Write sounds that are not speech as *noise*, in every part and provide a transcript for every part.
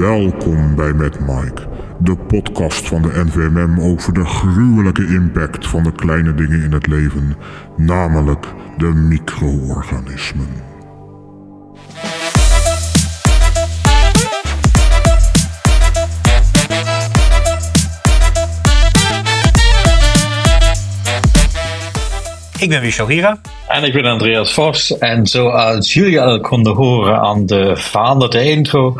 Welkom bij Met Mike, de podcast van de NVMM over de gruwelijke impact van de kleine dingen in het leven, namelijk de micro-organismen. Ik ben Michel Hira. En ik ben Andreas Vos. En zoals jullie al konden horen aan de veranderde intro,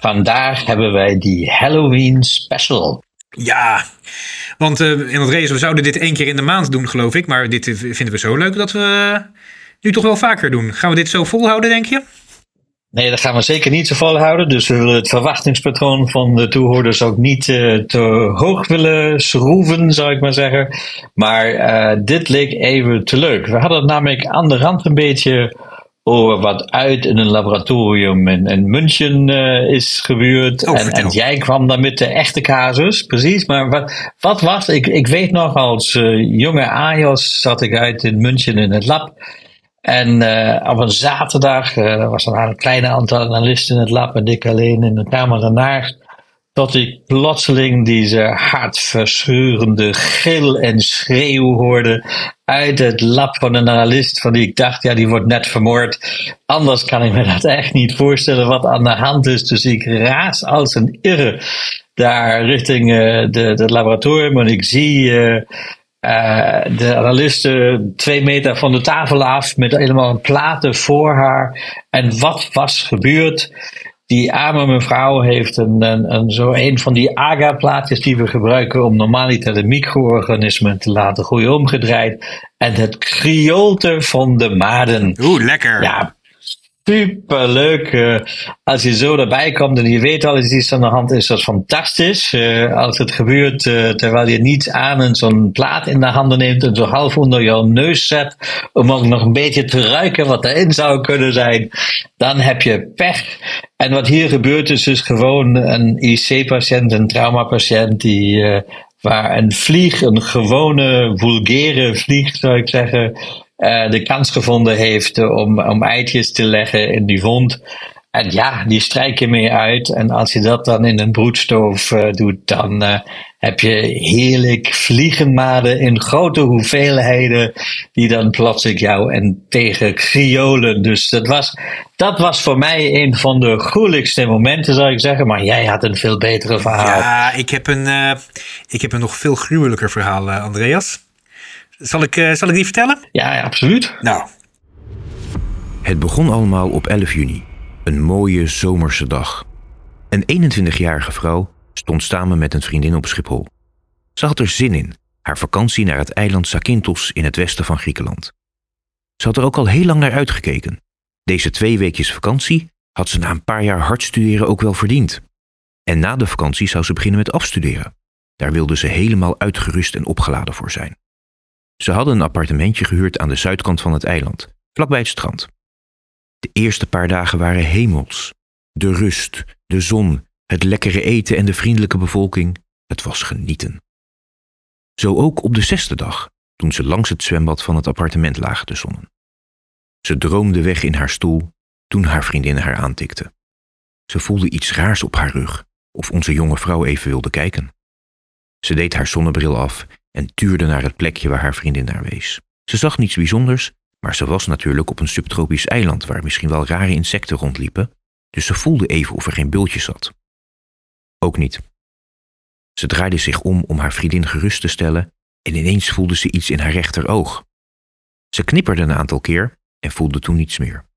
vandaag hebben wij die Halloween special. Ja, want uh, in het race, we zouden dit één keer in de maand doen, geloof ik. Maar dit vinden we zo leuk dat we nu toch wel vaker doen. Gaan we dit zo volhouden, denk je? Nee, dat gaan we zeker niet zo volhouden. Dus we willen het verwachtingspatroon van de toehoorders ook niet uh, te hoog willen schroeven, zou ik maar zeggen. Maar uh, dit leek even te leuk. We hadden het namelijk aan de rand een beetje over wat uit in een laboratorium in, in München uh, is gebeurd. Oh, en, en, jij kwam dan met de echte casus, precies. Maar wat, wat was, ik, ik weet nog als jonge AJOS zat ik uit in München in het lab. En uh, op een zaterdag, uh, er was een kleine aantal analisten in het lab en ik alleen in de kamer daarnaast, tot ik plotseling deze hartverscheurende gil en schreeuw hoorde uit het lab van een analist, van die ik dacht, ja, die wordt net vermoord. Anders kan ik me dat echt niet voorstellen wat aan de hand is. Dus ik raas als een irre daar richting uh, de, de laboratorium en ik zie uh, de analisten twee meter van de tafel af met helemaal platen voor haar. En wat was gebeurd? Die arme mevrouw heeft een, een, een zo een van die agar-plaatjes die we gebruiken om normaliter de micro-organismen te laten groeien omgedraaid. En het kriolte van de maden. Oeh, lekker. Ja, super leuk. Uh, als je zo erbij komt en je weet al iets aan de hand, is dat fantastisch. Uh, als het gebeurt uh, terwijl je niets aan en zo'n plaat in de handen neemt en zo half onder jouw neus zet, om ook nog een beetje te ruiken wat erin zou kunnen zijn, dan heb je pech. En wat hier gebeurt is dus gewoon een IC-patiënt, een traumapatiënt, die, waar een vlieg, een gewone, vulgaire vlieg zou ik zeggen, uh, de kans gevonden heeft om, om eitjes te leggen in die wond. En ja, die strijk je mee uit. En als je dat dan in een broedstoof uh, doet, dan heb je heerlijk vliegenmaden in grote hoeveelheden. Die dan plotseling jou en tegen kriolen. Dus dat was, dat was voor mij een van de gruwelijkste momenten, zou ik zeggen. Maar jij had een veel betere verhaal. Ja, ik heb een, ik heb een nog veel gruwelijker verhaal, Andreas. Zal ik, uh, zal ik die vertellen? Ja, ja, absoluut. Nou. Het begon allemaal op 11 juni. Een mooie zomerse dag. Een 21-jarige vrouw stond samen met een vriendin op Schiphol. Ze had er zin in, haar vakantie naar het eiland Zakynthos in het westen van Griekenland. Ze had er ook al heel lang naar uitgekeken. Deze twee weekjes vakantie had ze na een paar jaar hard studeren ook wel verdiend. En na de vakantie zou ze beginnen met afstuderen. Daar wilde ze helemaal uitgerust en opgeladen voor zijn. Ze hadden een appartementje gehuurd aan de zuidkant van het eiland, vlakbij het strand. De eerste paar dagen waren hemels. De rust, de zon, het lekkere eten en de vriendelijke bevolking, het was genieten. Zo ook op de zesde dag, toen ze langs het zwembad van het appartement lagen te zonnen. Ze droomde weg in haar stoel toen haar vriendin haar aantikte. Ze voelde iets raars op haar rug, of onze jonge vrouw even wilde kijken. Ze deed haar zonnebril af en tuurde naar het plekje waar haar vriendin naar wees. Ze zag niets bijzonders, maar ze was natuurlijk op een subtropisch eiland waar misschien wel rare insecten rondliepen, dus ze voelde even of er geen bultje zat. Ook niet. Ze draaide zich om om haar vriendin gerust te stellen en ineens voelde ze iets in haar rechteroog. Ze knipperde een aantal keer en voelde toen niets meer.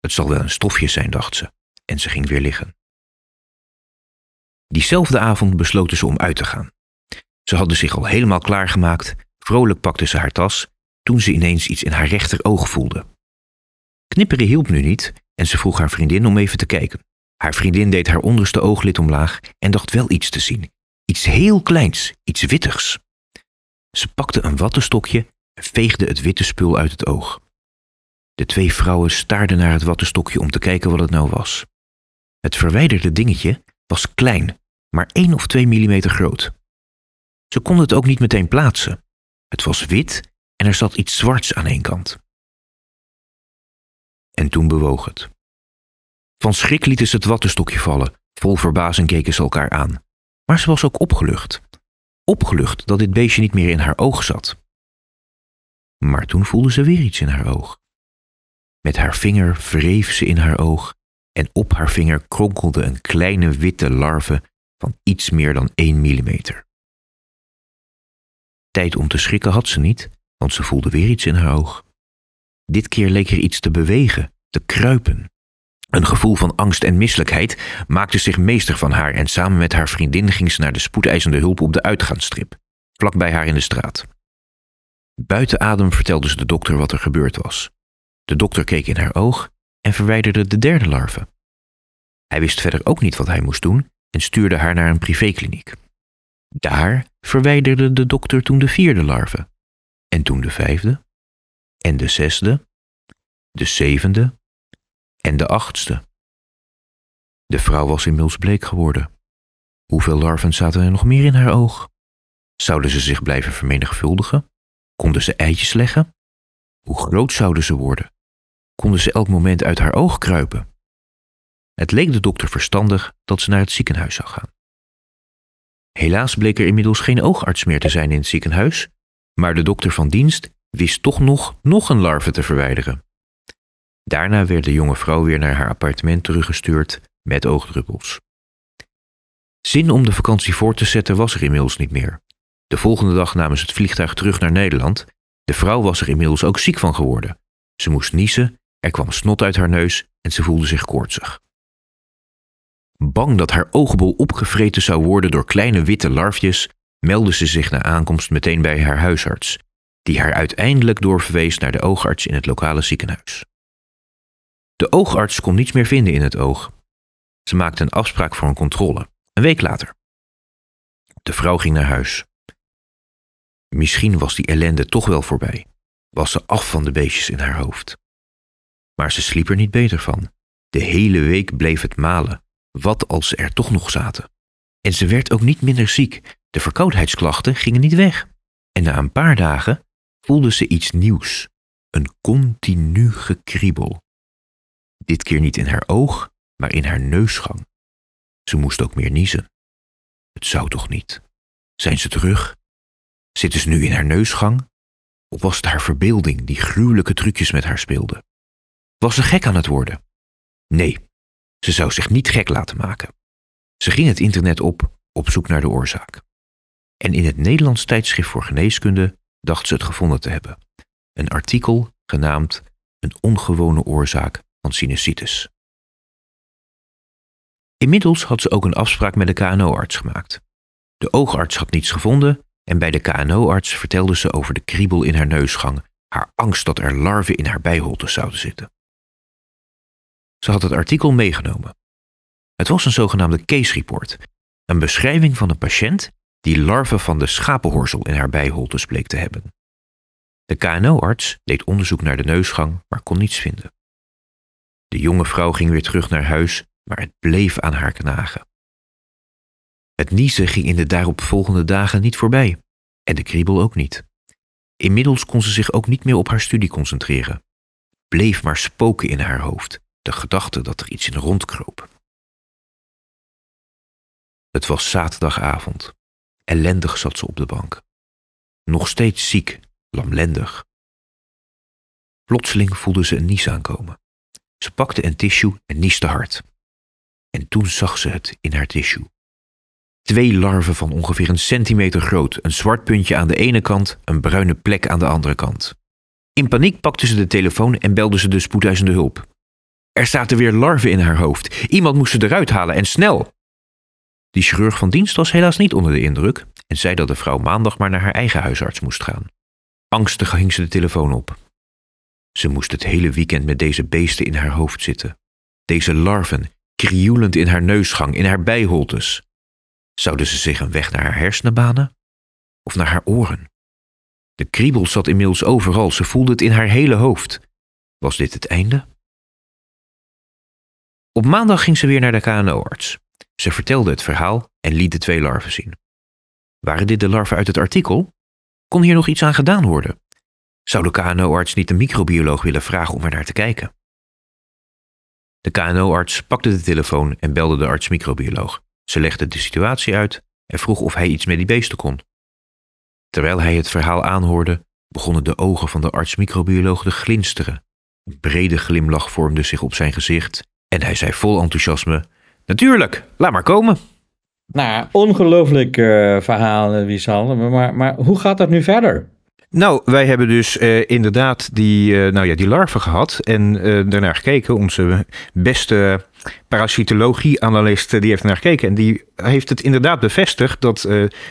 Het zal wel een stofje zijn, dacht ze, en ze ging weer liggen. Diezelfde avond besloten ze om uit te gaan. Ze hadden zich al helemaal klaargemaakt, vrolijk pakte ze haar tas, toen ze ineens iets in haar rechteroog voelde. Knipperen hielp nu niet en ze vroeg haar vriendin om even te kijken. Haar vriendin deed haar onderste ooglid omlaag en dacht wel iets te zien. Iets heel kleins, iets wittigs. Ze pakte een wattenstokje en veegde het witte spul uit het oog. De twee vrouwen staarden naar het wattenstokje om te kijken wat het nou was. Het verwijderde dingetje was klein, maar één of twee millimeter groot. Ze konden het ook niet meteen plaatsen. Het was wit en er zat iets zwarts aan één kant. En toen bewoog het. Van schrik lieten ze het wattenstokje vallen, Vol verbazing keken ze elkaar aan. Maar ze was ook opgelucht. Opgelucht dat dit beestje niet meer in haar oog zat. Maar toen voelde ze weer iets in haar oog. Met haar vinger wreef ze in haar oog en op haar vinger kronkelde een kleine witte larve van iets meer dan 1 millimeter. Tijd om te schrikken had ze niet, want ze voelde weer iets in haar oog. Dit keer leek er iets te bewegen, te kruipen. Een gevoel van angst en misselijkheid maakte zich meester van haar en samen met haar vriendin ging ze naar de spoedeisende hulp op de uitgaansstrip, vlak bij haar in de straat. Buiten adem vertelde ze de dokter wat er gebeurd was. De dokter keek in haar oog en verwijderde de derde larve. Hij wist verder ook niet wat hij moest doen en stuurde haar naar een privékliniek. Daar verwijderde de dokter toen de vierde larve, en toen de vijfde, en de zesde, de zevende en de achtste. De vrouw was inmiddels bleek geworden. Hoeveel larven zaten er nog meer in haar oog? Zouden ze zich blijven vermenigvuldigen? Konden ze eitjes leggen? Hoe groot zouden ze worden? Konden ze elk moment uit haar oog kruipen? Het leek de dokter verstandig dat ze naar het ziekenhuis zou gaan. Helaas bleek er inmiddels geen oogarts meer te zijn in het ziekenhuis, maar de dokter van dienst wist toch nog nog een larve te verwijderen. Daarna werd de jonge vrouw weer naar haar appartement teruggestuurd met oogdruppels. Zin om de vakantie voort te zetten was er inmiddels niet meer. De volgende dag namen ze het vliegtuig terug naar Nederland. De vrouw was er inmiddels ook ziek van geworden. Ze moest niezen, er kwam snot uit haar neus en ze voelde zich koortsig. Bang dat haar oogbol opgevreten zou worden door kleine witte larfjes, meldde ze zich na aankomst meteen bij haar huisarts, die haar uiteindelijk doorverwees naar de oogarts in het lokale ziekenhuis. De oogarts kon niets meer vinden in het oog. Ze maakte een afspraak voor een controle, een week later. De vrouw ging naar huis. Misschien was die ellende toch wel voorbij, was ze af van de beestjes in haar hoofd. Maar ze sliep er niet beter van. De hele week bleef het malen. Wat als ze er toch nog zaten? En ze werd ook niet minder ziek. De verkoudheidsklachten gingen niet weg. En na een paar dagen voelde ze iets nieuws. Een continu gekriebel. Dit keer niet in haar oog, maar in haar neusgang. Ze moest ook meer niezen. Het zou toch niet? Zijn ze terug? Zitten ze nu in haar neusgang? Of was het haar verbeelding die gruwelijke trucjes met haar speelde? Was ze gek aan het worden? Nee, ze zou zich niet gek laten maken. Ze ging het internet op op zoek naar de oorzaak. En in het Nederlands tijdschrift voor geneeskunde dacht ze het gevonden te hebben. Een artikel genaamd Een ongewone oorzaak van sinusitis. Inmiddels had ze ook een afspraak met de KNO-arts gemaakt. De oogarts had niets gevonden en bij de KNO-arts vertelde ze over de kriebel in haar neusgang, haar angst dat er larven in haar bijholtes zouden zitten. Ze had het artikel meegenomen. Het was een zogenaamde case report, een beschrijving van een patiënt die larven van de schapenhorzel in haar bijholtes bleek te hebben. De KNO-arts deed onderzoek naar de neusgang, maar kon niets vinden. De jonge vrouw ging weer terug naar huis, maar het bleef aan haar knagen. Het niezen ging in de daaropvolgende dagen niet voorbij, en de kriebel ook niet. Inmiddels kon ze zich ook niet meer op haar studie concentreren. Bleef maar spoken in haar hoofd, de gedachte dat er iets in rondkroop. Het was zaterdagavond. Ellendig zat ze op de bank. Nog steeds ziek, lamlendig. Plotseling voelde ze een nies aankomen. Ze pakte een tissue en nieste hard. En toen zag ze het in haar tissue. Twee larven van ongeveer een centimeter groot, een zwart puntje aan de ene kant, een bruine plek aan de andere kant. In paniek pakte ze de telefoon en belde ze de spoedeisende hulp. Er zaten weer larven in haar hoofd. Iemand moest ze eruit halen en snel. Die chirurg van dienst was helaas niet onder de indruk en zei dat de vrouw maandag maar naar haar eigen huisarts moest gaan. Angstig hing ze de telefoon op. Ze moest het hele weekend met deze beesten in haar hoofd zitten. Deze larven, krioelend in haar neusgang, in haar bijholtes. Zouden ze zich een weg naar haar hersenen banen? Of naar haar oren? De kriebel zat inmiddels overal, ze voelde het in haar hele hoofd. Was dit het einde? Op maandag ging ze weer naar de KNO-arts. Ze vertelde het verhaal en liet de twee larven zien. Waren dit de larven uit het artikel? Kon hier nog iets aan gedaan worden? Zou de KNO-arts niet een microbioloog willen vragen om er naar te kijken? De KNO-arts pakte de telefoon en belde de arts-microbioloog. Ze legde de situatie uit en vroeg of hij iets met die beesten kon. Terwijl hij het verhaal aanhoorde, begonnen de ogen van de arts-microbioloog te glinsteren. Een brede glimlach vormde zich op zijn gezicht en hij zei vol enthousiasme: Natuurlijk, laat maar komen. Nou, ongelooflijk uh, verhaal, uh, Wiesal. Maar, maar hoe gaat dat nu verder? Nou, wij hebben dus uh, inderdaad die, uh, nou ja, die larven gehad en uh, daarnaar gekeken. Onze beste parasitologie-analyst die heeft naar gekeken en die heeft het inderdaad bevestigd dat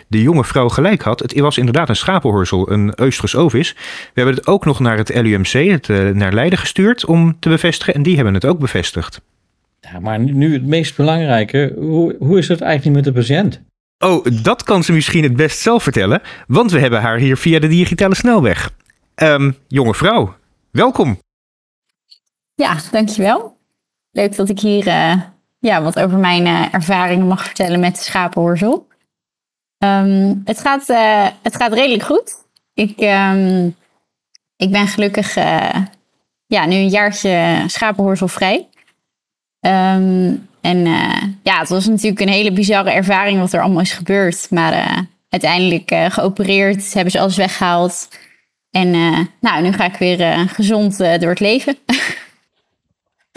de jonge vrouw gelijk had. Het was inderdaad een schapenhorsel, een Oestrus ovis. We hebben het ook nog naar het LUMC, het, naar Leiden gestuurd om te bevestigen en die hebben het ook bevestigd. Ja, maar nu het meest belangrijke, hoe, hoe is het eigenlijk met de patiënt? Oh, dat kan ze misschien het best zelf vertellen, want we hebben haar hier via de digitale snelweg. Um, jonge vrouw, welkom. Ja, dankjewel. Leuk dat ik hier uh, ja, wat over mijn uh, ervaringen mag vertellen met de schapenhoorzel. Um, het, gaat, uh, het gaat redelijk goed. Ik, um, ik ben gelukkig ja, nu een jaartje schapenhoorzelvrij. Um, en uh, ja, het was natuurlijk een hele bizarre ervaring wat er allemaal is gebeurd. Maar uh, uiteindelijk uh, geopereerd, hebben ze alles weggehaald. En nou, nu ga ik weer gezond door het leven. *laughs*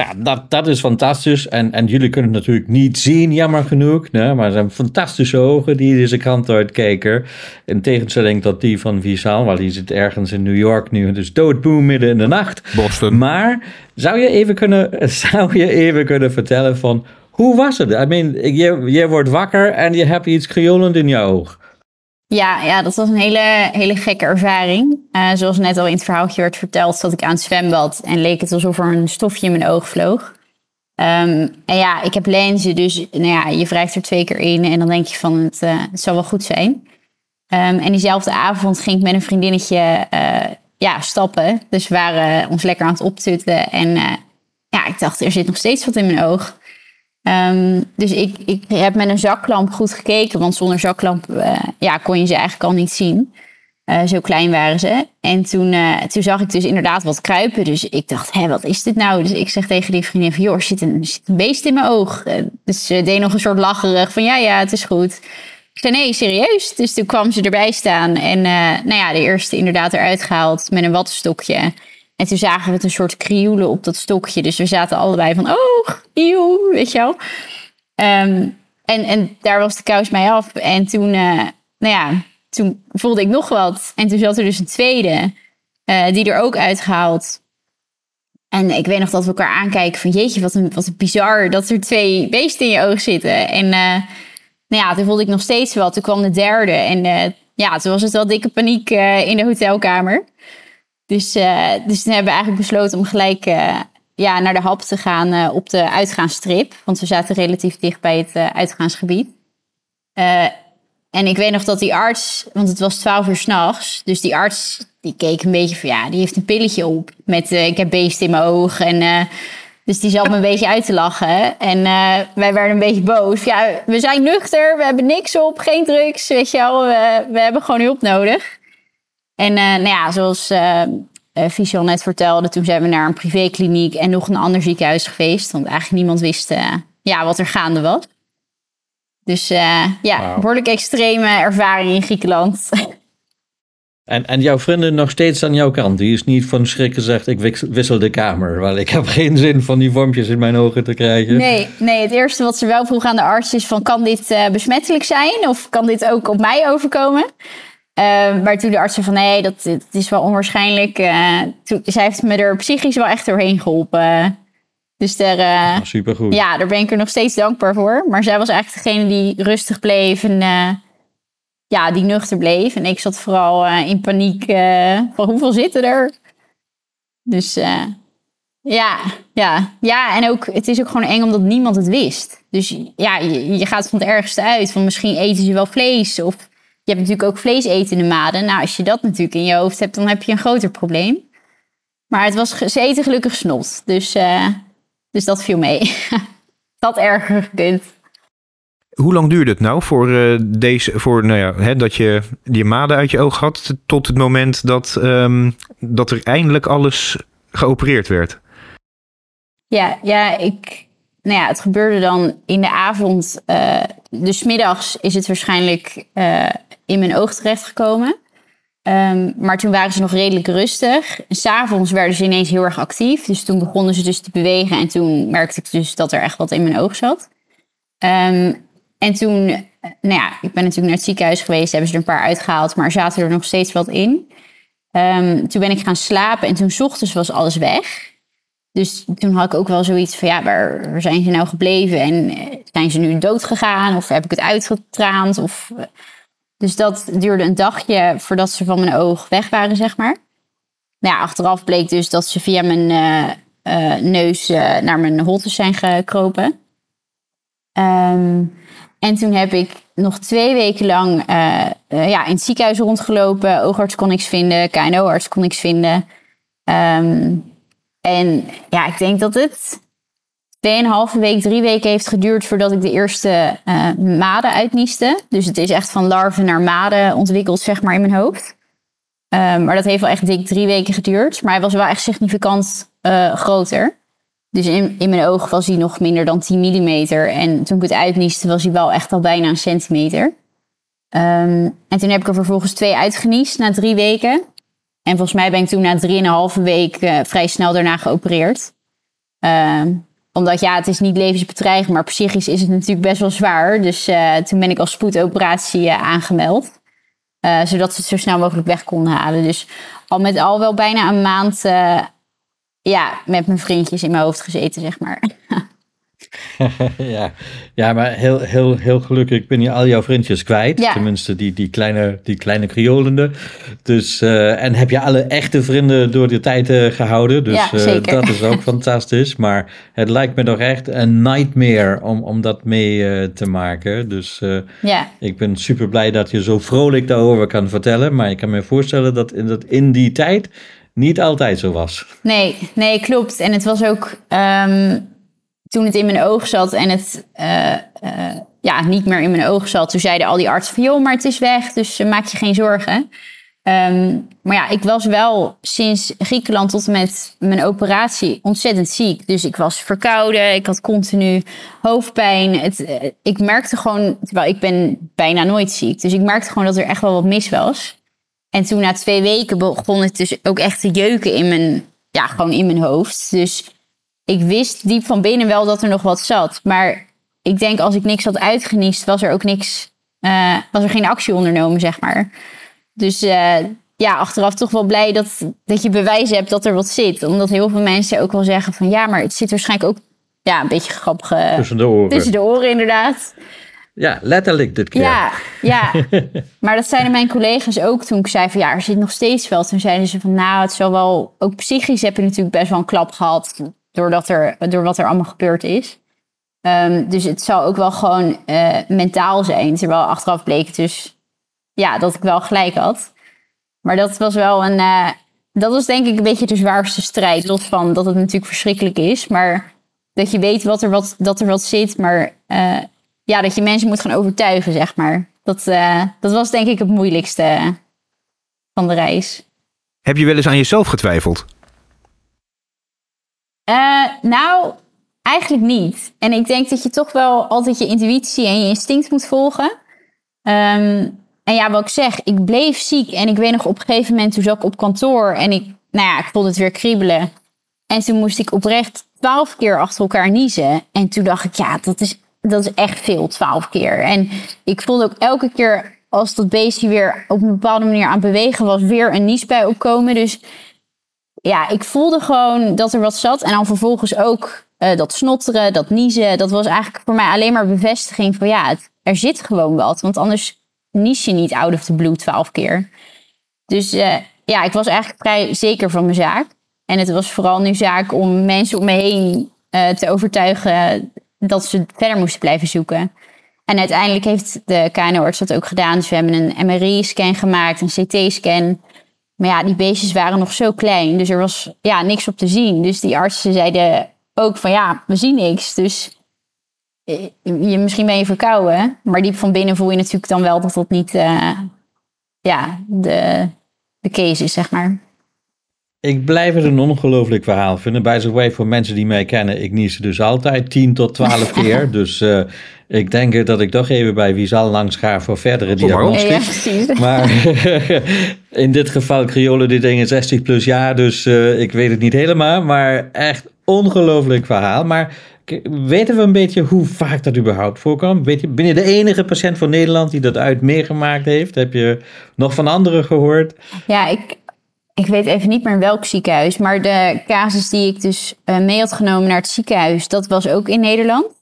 Ja, dat, dat is fantastisch. En, en jullie kunnen het natuurlijk niet zien, jammer genoeg. Nee, maar het zijn fantastische ogen die deze kant uitkijken. In tegenstelling tot die van Visaal, waar die zit ergens in New York nu. Dus doodboom midden in de nacht. Boston. Maar zou je even kunnen, *laughs* zou je even kunnen vertellen van... Hoe was het? I mean, je, je wordt wakker en je hebt iets kriolend in je oog. Ja, ja, dat was een hele, hele gekke ervaring. Uh, zoals net al in het verhaaltje werd verteld, zat ik aan het zwembad en leek het alsof er een stofje in mijn oog vloog. Um, en ja, ik heb lenzen, dus nou ja, je wrijft er twee keer in en dan denk je van het, uh, zal wel goed zijn. Um, en diezelfde avond ging ik met een vriendinnetje uh, ja, stappen. Dus we waren ons lekker aan het optutten en ja, ik dacht er zit nog steeds wat in mijn oog. Um, dus ik, ik heb met een zaklamp goed gekeken, want zonder zaklamp uh, ja, kon je ze eigenlijk al niet zien. Uh, zo klein waren ze. En toen, uh, toen zag ik dus inderdaad wat kruipen. Dus ik dacht, hé, wat is dit nou? Dus ik zeg tegen die vriendin van, joh, er zit een, zit een beest in mijn oog. dus ze deed nog een soort lacherig van, ja, ja, het is goed. Ik zei, nee, serieus? Dus toen kwam ze erbij staan. En nou ja, de eerste inderdaad eruit gehaald met een wattenstokje. En toen zagen we het een soort krioelen op dat stokje. Dus we zaten allebei van, oh, eeuw, weet je wel. Um, en, en daar was de kous mij af. En toen, uh, nou ja, toen voelde ik nog wat. En toen zat er dus een tweede, uh, die er ook uitgehaald. En ik weet nog dat we elkaar aankijken van, jeetje, wat een, wat een bizar dat er twee beesten in je oog zitten. En uh, nou ja, toen voelde ik nog steeds wat. Toen kwam de derde. En ja, toen was het wel dikke paniek in de hotelkamer. Dus, uh, dus toen hebben we eigenlijk besloten om gelijk uh, ja, naar de hap te gaan uh, op de uitgaansstrip. Want we zaten relatief dicht bij het uitgaansgebied. en ik weet nog dat die arts, want het was twaalf uur s'nachts. Dus die arts die keek een beetje van ja, die heeft een pilletje op. Met ik heb beest in mijn oog. En, dus die zat me een beetje uit te lachen. En wij werden een beetje boos. Ja, we zijn nuchter, we hebben niks op, geen drugs. Weet je wel, we, we hebben gewoon hulp nodig. En uh, nou ja, zoals uh, uh, net vertelde, toen zijn we naar een privékliniek en nog een ander ziekenhuis geweest. Want eigenlijk niemand wist ja, wat er gaande was. Dus ja, wow. behoorlijk extreme ervaring in Griekenland. *laughs* En, en jouw vriendin nog steeds aan jouw kant? Die is niet van schrik gezegd, ik wissel de kamer. Want ik heb *laughs* geen zin van die vormpjes in mijn ogen te krijgen. Nee, nee het eerste wat ze wel vroeg aan de arts is van... kan dit besmettelijk zijn of kan dit ook op mij overkomen? Uh, maar toen de arts zei van nee, dat, dat is wel onwaarschijnlijk. Uh, toen, zij heeft me er psychisch wel echt doorheen geholpen. Dus daar, uh, ja, supergoed. Ja, daar ben ik er nog steeds dankbaar voor. Maar zij was eigenlijk degene die rustig bleef en ja, die nuchter bleef. En ik zat vooral in paniek van hoeveel zitten er? Dus ja, ja, ja. En ook, het is ook gewoon eng omdat niemand het wist. Dus ja, je, je gaat van het ergste uit. Van misschien eten ze wel vlees of je hebt natuurlijk ook vleesetende maden. Nou, als je dat natuurlijk in je hoofd hebt, dan heb je een groter probleem. Maar het was, ze eten gelukkig snot. Dus, uh, dus dat viel mee. *laughs* dat erger gekund. Hoe lang duurde het nou voor, uh, deze, voor nou ja, hè, dat je die maden uit je oog had... tot het moment dat, um, dat er eindelijk alles geopereerd werd? Ja, ja, ik, nou ja, het gebeurde dan in de avond. eh dus middags is het waarschijnlijk eh, in mijn oog terechtgekomen. Ehm, maar toen waren ze nog redelijk rustig. S'avonds werden ze ineens heel erg actief. Dus toen begonnen ze dus te bewegen. En toen merkte ik dus dat er echt wat in mijn oog zat. Ehm, en toen, eh, nou ja, ik ben natuurlijk naar het ziekenhuis geweest. Hebben ze er een paar uitgehaald. Maar zaten er nog steeds wat in. Ehm, toen ben ik gaan slapen. En toen ochtends was alles weg. Dus toen had ik ook wel zoiets van, ja, waar, waar zijn ze nou gebleven? En eh, zijn ze nu dood gegaan? Of heb ik het uitgetraand? Of, eh, dus dat duurde een dagje voordat ze van mijn oog weg waren, zeg maar. Nou ja, achteraf bleek dus dat ze via mijn eh, eh, neus eh, naar mijn holtes zijn gekropen. Ehm, en toen heb ik nog twee weken lang ja, in het ziekenhuis rondgelopen. Oogarts kon niks vinden, KNO-arts kon niks vinden. Ehm, en ja, ik denk dat het 2,5 week, drie weken heeft geduurd voordat ik de eerste eh, maden uitnieste. Dus het is echt van larven naar maden ontwikkeld, zeg maar, in mijn hoofd. Ehm, maar dat heeft wel echt dik drie weken geduurd. Maar hij was wel echt significant eh, groter. Dus in, in mijn oog was hij nog minder dan 10 millimeter. En toen ik het uitnieste, was hij wel echt al bijna een centimeter. Ehm, en toen heb ik er vervolgens twee uitgeniest na drie weken. En volgens mij ben ik toen na drieënhalve week eh, vrij snel daarna geopereerd. Ehm, omdat ja, het is niet levensbedreigend, maar psychisch is het natuurlijk best wel zwaar. Dus eh, toen ben ik als spoedoperatie eh, aangemeld. Eh, zodat ze het zo snel mogelijk weg konden halen. Dus al met al wel bijna een maand ja, met mijn vriendjes in mijn hoofd gezeten, zeg maar. *laughs* *laughs* ja. ja, maar heel, heel, heel gelukkig ben je al jouw vriendjes kwijt. Ja. Tenminste, die, die kleine, die kleine kriolende. Dus, eh, en heb je alle echte vrienden door de tijd eh, gehouden. Dus Ja, eh, dat is ook *laughs* fantastisch. Maar het lijkt me toch echt een nightmare om, om dat mee te maken. Dus ja, ik ben super blij dat je zo vrolijk daarover kan vertellen. Maar ik kan me voorstellen dat in, dat in die tijd niet altijd zo was. nee, nee, klopt. En het was ook ehm, toen het in mijn oog zat en het eh, eh, ja, niet meer in mijn oog zat. Toen zeiden al die artsen van, joh, maar het is weg, dus eh, maak je geen zorgen. Ehm, maar ja, ik was wel sinds Griekenland tot en met mijn operatie ontzettend ziek. Dus ik was verkouden, ik had continu hoofdpijn. Het, ik merkte gewoon, terwijl ik ben bijna nooit ziek. Dus ik merkte gewoon dat er echt wel wat mis was. En toen na twee weken begon het dus ook echt te jeuken in mijn, ja, gewoon in mijn hoofd. Dus ik wist diep van binnen wel dat er nog wat zat. Maar ik denk als ik niks had uitgeniest, was er ook niks, eh, was er geen actie ondernomen, zeg maar. Dus eh, ja, achteraf toch wel blij dat, dat je bewijs hebt dat er wat zit. Omdat heel veel mensen ook wel zeggen van ja, maar het zit waarschijnlijk ook ja, een beetje grappig Tussen de oren. tussen de oren inderdaad. Ja, letterlijk dit keer. Ja, ja. *laughs* maar dat zeiden mijn collega's ook toen ik zei van ja, er zit nog steeds wel. Toen zeiden ze van nou, het zal wel, ook psychisch heb je natuurlijk best wel een klap gehad doordat er, door wat er allemaal gebeurd is. Ehm, dus het zal ook wel gewoon eh, mentaal zijn. Terwijl achteraf bleek het dus ja, dat ik wel gelijk had. Maar dat was wel een, eh, dat was denk ik een beetje de zwaarste strijd. Los van dat het natuurlijk verschrikkelijk is. Maar dat je weet wat er wat, dat er wat zit. Maar eh, ja, dat je mensen moet gaan overtuigen, zeg maar. Dat, dat was denk ik het moeilijkste van de reis. Heb je wel eens aan jezelf getwijfeld? Eh, nou, eigenlijk niet. En ik denk dat je toch wel altijd je intuïtie en je instinct moet volgen. Ehm, en ja, wat ik zeg, ik bleef ziek. En ik weet nog op een gegeven moment, toen zat ik op kantoor. En ik, nou ja, ik voelde het weer kriebelen. En toen moest ik oprecht twaalf keer achter elkaar niezen. En toen dacht ik, ja, dat is, dat is echt veel, twaalf keer. En ik voelde ook elke keer als dat beestje weer op een bepaalde manier aan het bewegen was, weer een niesbui opkomen. Dus ja, ik voelde gewoon dat er wat zat. En dan vervolgens ook eh, dat snotteren, dat niezen. Dat was eigenlijk voor mij alleen maar bevestiging van ja, het, er zit gewoon wat. Want anders nies je niet out of the blue twaalf keer. Dus eh, ja, ik was eigenlijk vrij zeker van mijn zaak. En het was vooral nu zaak om mensen om me heen eh, te overtuigen dat ze verder moesten blijven zoeken. En uiteindelijk heeft de KNO-arts dat ook gedaan. Dus we hebben een MRI-scan gemaakt, een CT-scan. Maar ja, die beestjes waren nog zo klein. Dus er was ja, niks op te zien. Dus die artsen zeiden ook van ja, we zien niks. Dus eh, je, misschien ben je verkouden. Maar diep van binnen voel je natuurlijk dan wel dat dat niet eh, ja, de, de case is, zeg maar. ik blijf het een ongelooflijk verhaal vinden. By the way, voor mensen die mij kennen, ik nies dus altijd 10 tot 12 *laughs* keer. Dus uh, ik denk dat ik toch even bij Wiesal langs ga voor verdere diagnostiek. Ja, precies. *laughs* Maar *laughs* in dit geval kriolen die dingen 60 plus jaar, dus uh, ik weet het niet helemaal. Maar echt ongelooflijk verhaal. Maar weten we een beetje hoe vaak dat überhaupt voorkomt? Weet je, ben je de enige patiënt van Nederland die dat uit meegemaakt heeft? Heb je nog van anderen gehoord? Ja, ik, ik weet even niet meer in welk ziekenhuis. Maar de casus die ik dus uh, mee had genomen naar het ziekenhuis, dat was ook in Nederland.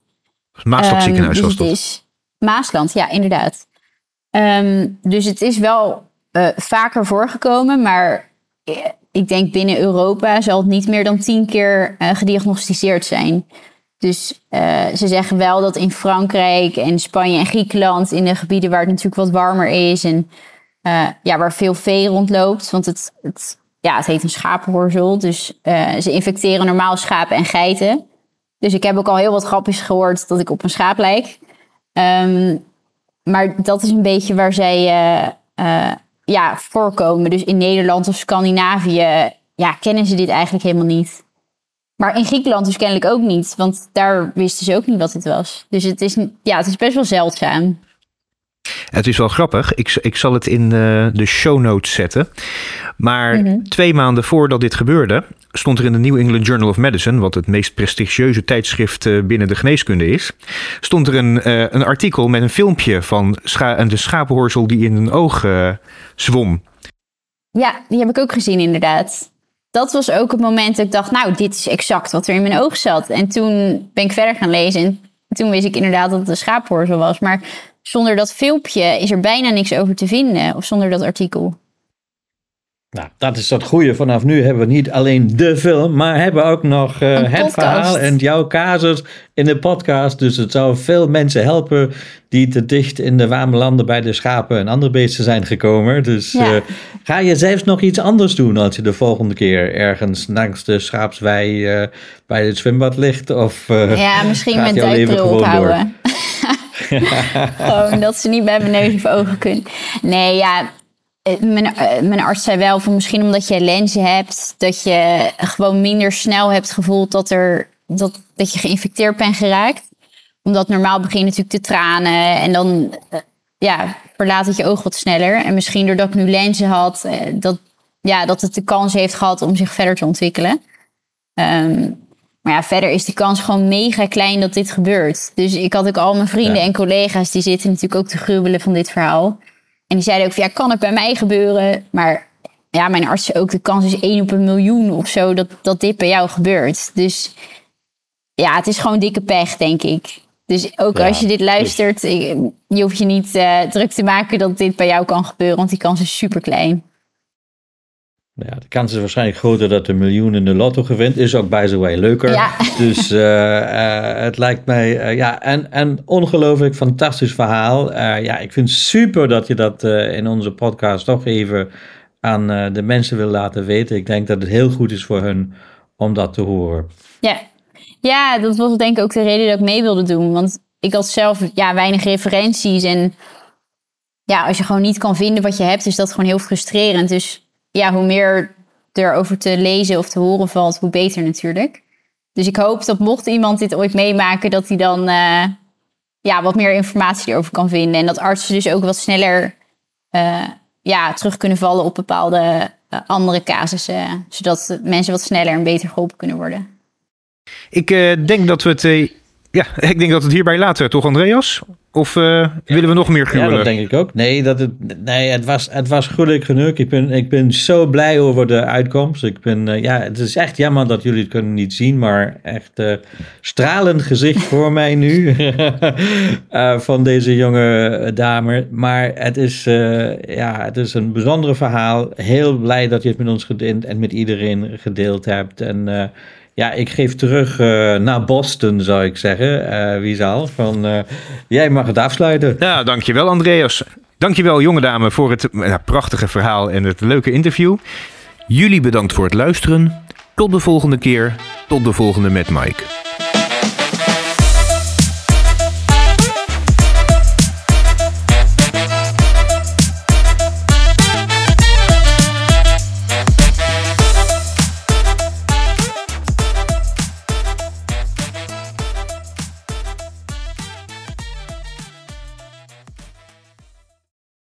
Maasland um, ziekenhuis was dus? Maasland, ja, inderdaad. Um, dus het is wel uh, vaker voorgekomen, maar ik denk binnen Europa zal het niet meer dan tien keer uh, gediagnosticeerd zijn. Dus uh, ze zeggen wel dat in Frankrijk en Spanje en Griekenland, in de gebieden waar het natuurlijk wat warmer is en ja, waar veel vee rondloopt, want het, het, ja, het heet een schapenhorzel. Dus ze infecteren normaal schapen en geiten. Dus ik heb ook al heel wat grapjes gehoord dat ik op een schaap lijk. Um, maar dat is een beetje waar zij ja, voorkomen. Dus in Nederland of Scandinavië ja, kennen ze dit eigenlijk helemaal niet. Maar in Griekenland dus kennelijk ook niet, want daar wisten ze ook niet wat dit was. Dus het is, ja, het is best wel zeldzaam. Het is wel grappig. Ik, ik zal het in de, de show notes zetten. Maar mm -hmm. twee maanden voordat dit gebeurde, stond er in de New England Journal of Medicine, wat het meest prestigieuze tijdschrift binnen de geneeskunde is, stond er een, uh, een artikel met een filmpje van de schapenhorsel die in een oog uh, zwom. Ja, die heb ik ook gezien inderdaad dat was ook het moment dat ik dacht, nou, dit is exact wat er in mijn oog zat. En toen ben ik verder gaan lezen en toen wist ik inderdaad dat het een schaaphoorzel was. Maar zonder dat filmpje is er bijna niks over te vinden, of zonder dat artikel. Nou, dat is dat goede. Vanaf nu hebben we niet alleen de film, maar hebben ook nog uh, het podcast. verhaal en jouw casus in de podcast. Dus het zou veel mensen helpen die te dicht in de warme landen bij de schapen en andere beesten zijn gekomen. Dus ja. uh, ga je zelfs nog iets anders doen als je de volgende keer ergens langs de schaapswei uh, bij het zwembad ligt? Of, ja, misschien met duikbril ophouden. *laughs* Gewoon dat ze niet bij mijn neus of ogen kunnen. Nee, ja, mijn, mijn, arts zei wel van misschien omdat je lenzen hebt, dat je gewoon minder snel hebt gevoeld dat, er, dat, dat je geïnfecteerd bent geraakt. Omdat normaal begin je natuurlijk te tranen en dan ja, verlaat het je oog wat sneller. En misschien doordat ik nu lenzen had, dat, ja, dat het de kans heeft gehad om zich verder te ontwikkelen. Um, maar ja, verder is de kans gewoon mega klein dat dit gebeurt. Dus ik had ook al mijn vrienden ja. en collega's, die zitten natuurlijk ook te gruwelen van dit verhaal. En die zeiden ook van, ja, kan het bij mij gebeuren? Maar ja, mijn arts zei ook, de kans is 1 op een miljoen of zo dat, dat dit bij jou gebeurt. Dus ja, het is gewoon dikke pech, denk ik. Dus ook ja, als je dit luistert, dus... je hoeft je niet uh, druk te maken dat dit bij jou kan gebeuren, want die kans is super klein. Ja, de kans is waarschijnlijk groter dat de miljoen in de lotto gewint. Is ook by the way leuker. Ja. *laughs* Dus uh, uh, het lijkt mij, uh, ja, en, en ongelooflijk fantastisch verhaal. ja, ik vind super dat je dat in onze podcast toch even aan de mensen wil laten weten. Ik denk dat het heel goed is voor hun om dat te horen. Ja, ja dat was denk ik ook de reden dat ik mee wilde doen. Want ik had zelf ja, weinig referenties. En ja, als je gewoon niet kan vinden wat je hebt, is dat gewoon heel frustrerend. Dus ja, hoe meer er over te lezen of te horen valt, hoe beter natuurlijk. Dus ik hoop dat mocht iemand dit ooit meemaken, dat hij dan uh, ja, wat meer informatie erover kan vinden. En dat artsen dus ook wat sneller uh, ja, terug kunnen vallen op bepaalde uh, andere casussen. Zodat mensen wat sneller en beter geholpen kunnen worden. Ik denk dat we het ja, *laughs* ik denk dat het hierbij laten, toch Andreas? Of uh, ja. willen we nog meer gruwelen? Ja, dat denk ik ook. Nee, dat het, nee het, was, het was gruwelijk genoeg. Ik ben, ik ben zo blij over de uitkomst. Ik ben, uh, ja, het is echt jammer dat jullie het kunnen niet zien, maar echt uh, stralend gezicht *laughs* voor mij nu *laughs* van deze jonge dame. Maar het is, ja, het is een bijzonder verhaal. Heel blij dat je het met ons gedeeld en met iedereen gedeeld hebt. En ja, ik geef terug uh, naar Boston, zou ik zeggen. Uh, wie zal? Van, uh, jij mag het afsluiten. Ja, dankjewel Andreas. Dankjewel jonge dame voor het prachtige verhaal en het leuke interview. Jullie bedankt voor het luisteren. Tot de volgende keer. Tot de volgende met Mike.